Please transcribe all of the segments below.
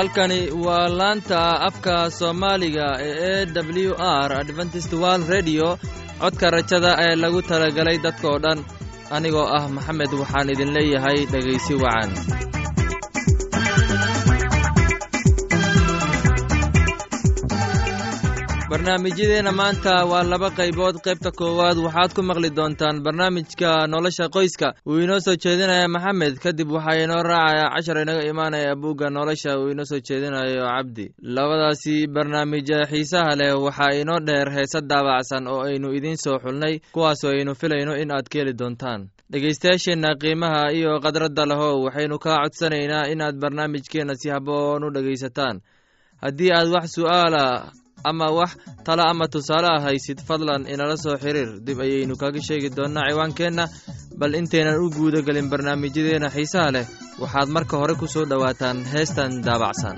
halkani waa laanta afka soomaaliga ee e w r adventist world redio codka rajada ee lagu talagalay dadkoo dhan anigoo ah maxamed waxaan idin leeyahay dhegaysi wacan barnaamijyadeenna maanta waa laba qaybood. Qaybta koowaad waxaad ku maqli doontaan barnaamijka nolosha qoyska. Uu inoo soo jeedinaya maxamed kadib waxaa inoo raacaya cashar inaga imaanaya buugga nolosha. Uu inoo soo jeedinayo cabdi. Labadaasi barnaamij xiisaha leh waxaa inoo dheer heese daabacsan oo aynu idiin soo xulnay kuwaasoo aynu filayno in aad ka heli doontaan. Dhegaystayaasheenna qiimaha iyo khadradda lehow waxaynu kaa codsanaynaa inaad barnaamijkeenna si haboon u dhegaysataan. Haddii aad wax su'aala ama wax talo ama tusaale ah haysid fadlan inala soo xiriir. Dib ayaynu kaga sheegi doonnaa ciwaankeenna bal intaynan u guuda gelin barnaamijyadeenna xiisaha leh. Waxaad marka hore ku soo dhowaataan heestan daabacsan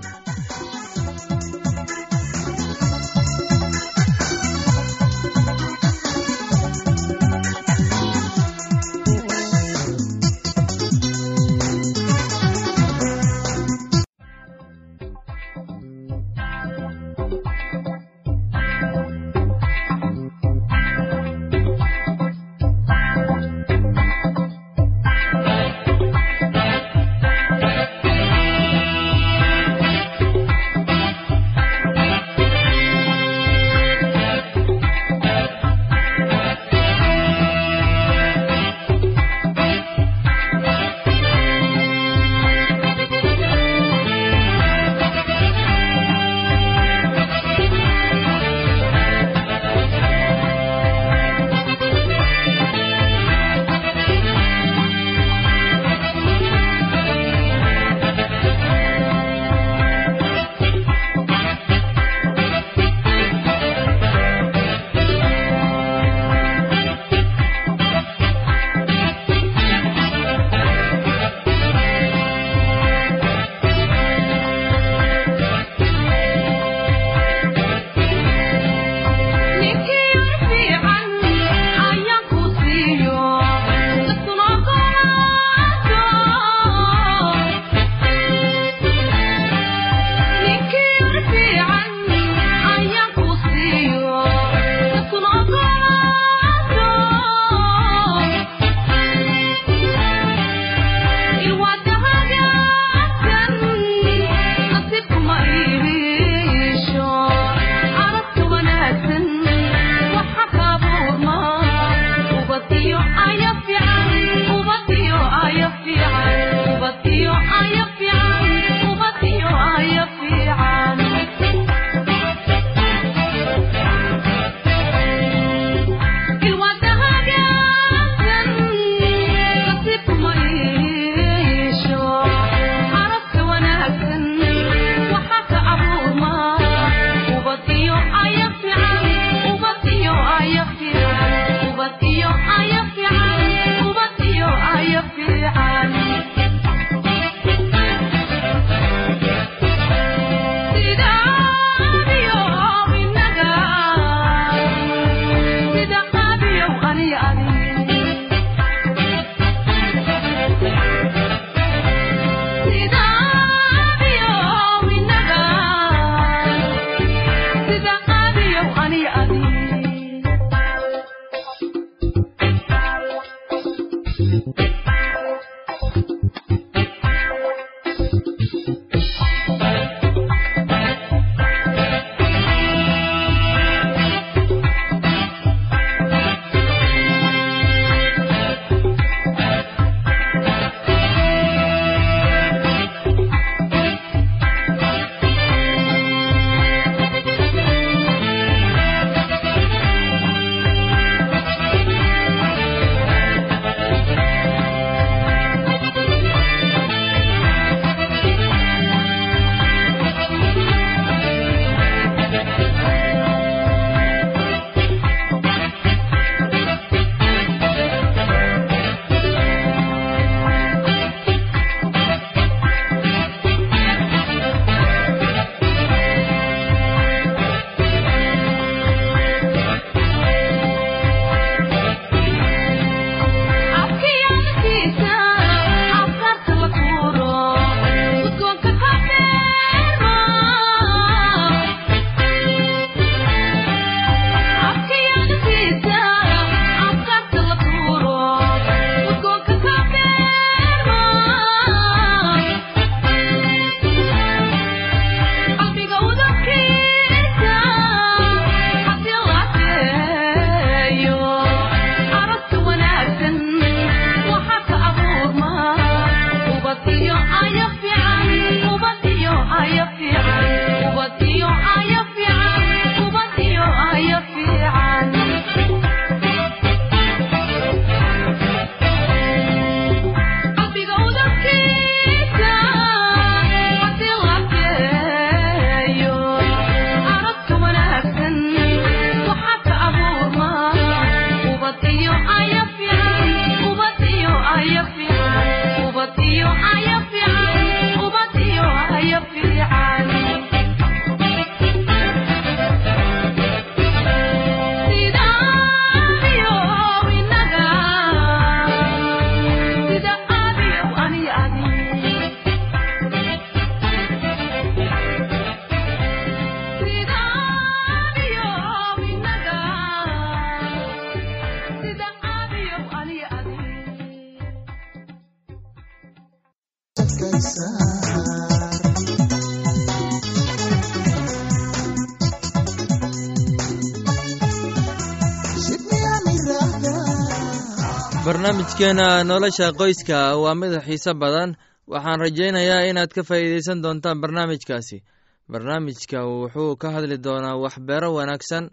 barnaamijkeena nolosha qoyska waa mid xiise badan. Waxaan rajaynayaa inaad ka faa'iidaysan doontaan barnaamijkaasi. Barnaamijka wuxuu ka hadli doonaa waxbeero wanaagsan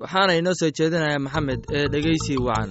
waxaana inoo soo jeedinaya maxamed ee dhegeysi wacan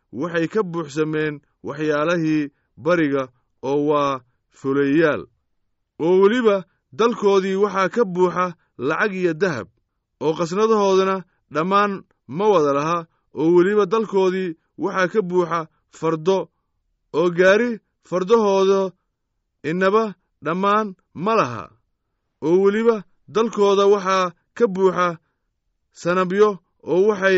waxay ka buuxsameen waxyaalahii bariga oo waa fuleeyaal. Oo weliba dalkoodii waxaa ka buuxa lacag iyo dahab oo qasnadahoodana dhammaan ma wada laha. Oo weliba dalkoodii waxaa ka buuxa fardo oo gaari fardahooda inaba dhammaan ma laha. Oo weliba dalkooda waxaa ka buuxa sanabyo oo waxay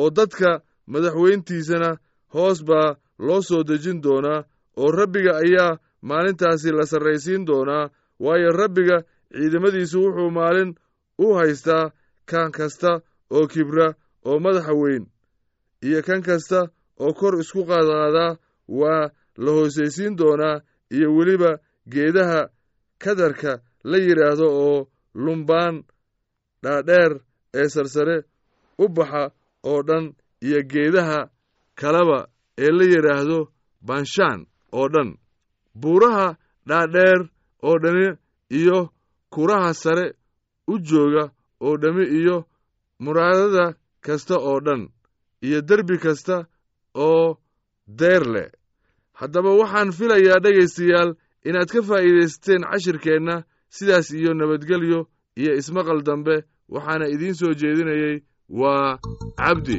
oo dadka madaxweyntiisana hoos baa loo soo dejin doonaa oo rabbiga ayaa maalintaasi la sarraysiin doonaa waayo rabbiga ciidamadiisu wuxuu maalin u haystaa kan kasta oo kibra oo madaxa weyn iyo kan kasta oo kor isku qaadqaadaa waa la hoosaysiin doonaa iyo weliba geedaha kadarka la yidhaahdo oo lumbaan dhaadheer ee sarsare u baxa oo dhan iyo geedaha kaleba ee la yidhaahdo banshaan oo dhan. Buuraha dhaadheer oo dhami iyo kuraha sare u jooga oo dhammi iyo muraadada kasta oo dhan iyo derbi kasta oo deer leh. Haddaba waxaan filayaa dhegaystayaal inaad ka faa'iidaysateen cashirkeenna sidaas iyo nabadgelyo iyo ismaqal dambe waxaana idiin soo jeedinayey waa cabdi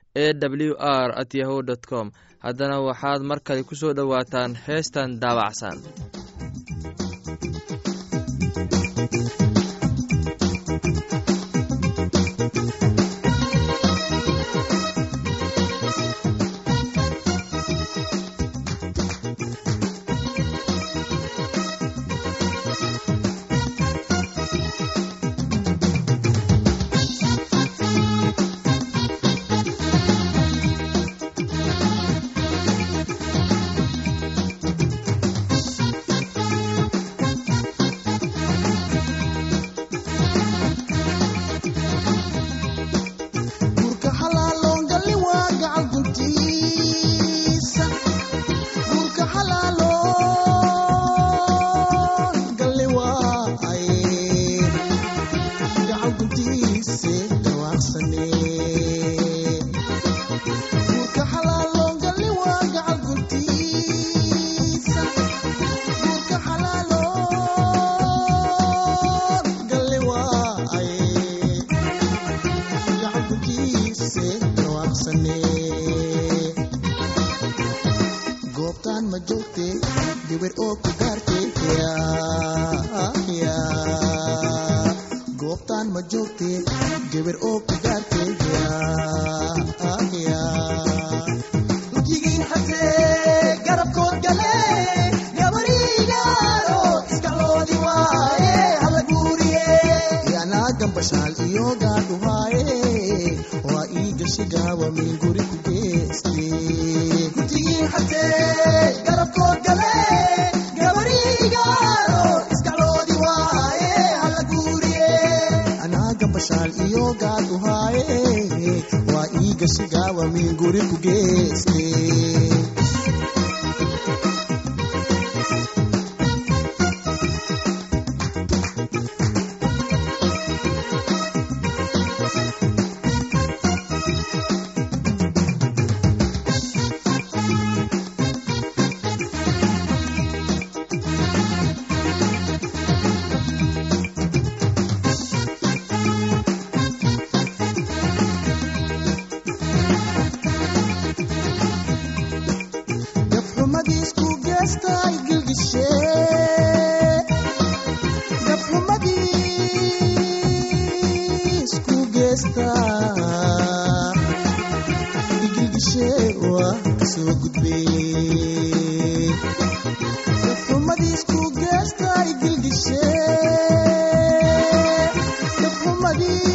e w r at yahu dt com. Haddana waxaad mar kale ku soo dhowaataan heestan daabacsan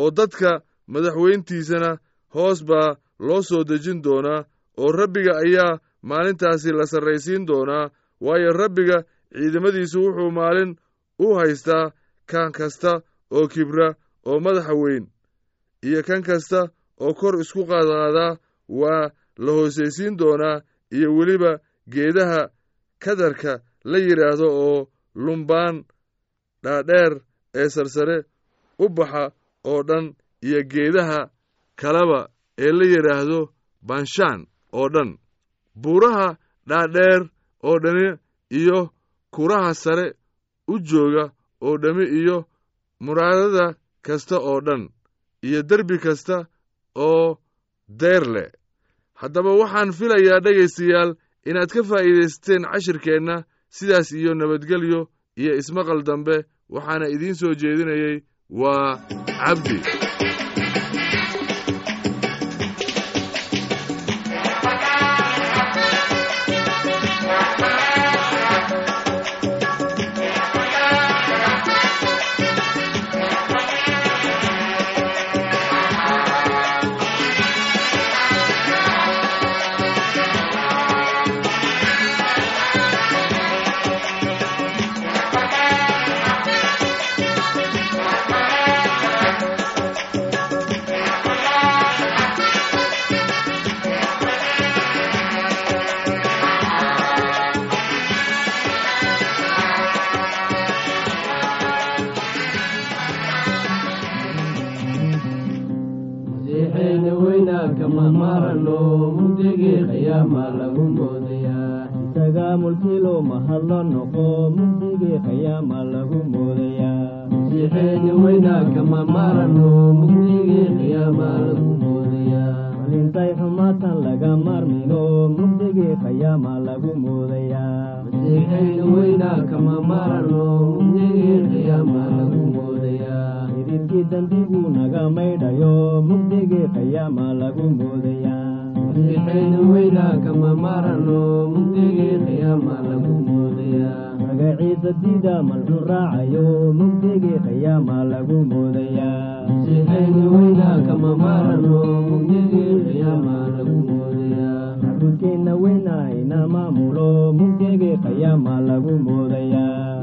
oo dadka madaxweyntiisana hoos baa loo soo dejin doonaa oo rabbiga ayaa maalintaasi la sarraysiin doonaa waayo rabbiga ciidamadiisu wuxuu maalin u haystaa kan kasta oo kibra oo madaxa weyn iyo kan kasta oo kor isku qaadqaadaa waa la hoosaysiin doonaa iyo weliba geedaha kadarka la yidhaahdo oo lumbaan dhaadheer ee sarsare u baxa oo dhan iyo geedaha kaleba ee la yidhaahdo banshaan oo dhan. Buuraha dhaadheer oo dhani iyo kuraha sare u jooga oo dhammi iyo muraadada kasta oo dhan iyo derbi kasta oo deyr leh. Haddaba waxaan filayaa dhegaystayaal inaad ka faa'iidaysateen cashirkeenna sidaas iyo nabadgelyo iyo ismaqal dambe waxaana idiin soo jeedinayey waa cabdi mugdigii qiyaama lagu moodayaa isaga mulkilo mahadlo noqo mugdigii qiyaama marano mugdigii qiyaama lagu moodayaa. Macbudkeenna weyna ina maamulo mugdigii qiyaama lagu qiyaama moodayaa.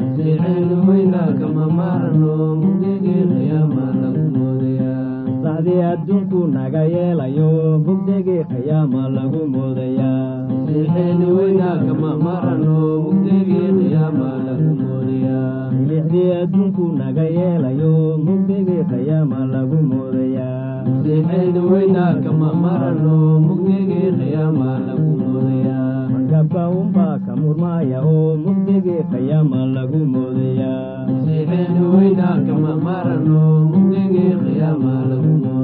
Sacdii adduunku naga yeelayo mugdigii qiyaama lagu moodayaa masiixeena weyna kama marano mugdigii qiyaama lagu moodayaa milixdii adduunku naga yeelayo mugdigii qiyaama lagu moodayaa masiixeena weyna kama marano mugdigii qiyaama lagu moodayaa markabka unbaa ka murmaaya oo mugdigii qiyaama lagu moodayaa masiixeena weyna kama marano mugdigii qiyaama lagu moodayaa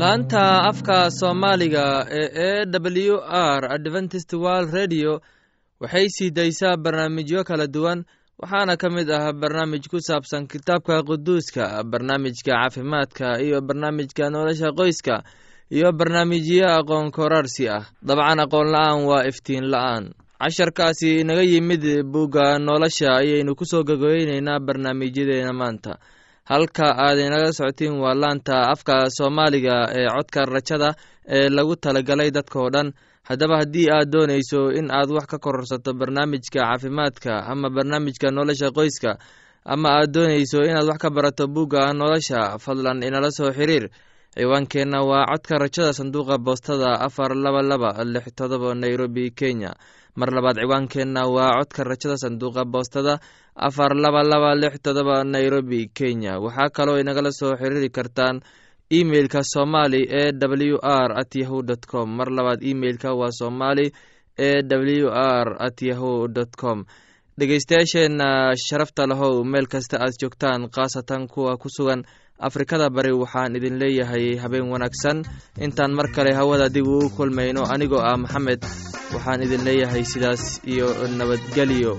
laanta afka soomaaliga ee e w r adventist world radio waxay sii daysaa barnaamijyo kala duwan waxaana ka mid ah barnaamij ku saabsan kitaabka quduuska barnaamijka caafimaadka iyo barnaamijka nolosha qoyska iyo barnaamijyo aqoon koraarsi ah. Dabcan aqoon la'aan waa iftiin la'aan. Casharkaasi inaga yimid bugga nolosha ayaynu ku soo gogeyneynaa barnaamijyadeena maanta. Halka aad inaga socotiin waa laanta afka soomaaliga ee codka rajada ee lagu talagalay dadkao dhan. Haddaba haddii aad doonayso in aad wax ka kororsato barnaamijka caafimaadka ama barnaamijka nolosha qoyska ama aad doonayso inaad wax ka barato bugga nolosha fadlan inala soo xiriir ciwaankeenna waa codka rajada sanduuqa boostada afar laba laba lix todoba nairobi kenya. Mar labaad ciwaankeenna waa codka rajada sanduuqa boostada afar laba laba lix todoba nairobi kenya. Waxaa kaloo inagala soo xiriiri kartaan emeilka somali e w r at yahu dt com. Mar labaad emeilka waa somali e w r at yahu dt com dhegeystayaasheenna sharafta lahow meel kasta aad joogtaan khaasatan kuwa ku sugan afrikada bari waxaan idin leeyahay habeen wanaagsan. Intaan mar kale hawada dib uu kulmayno anigoo ah maxamed waxaan idin leeyahay sidaas iyo nabadgelyo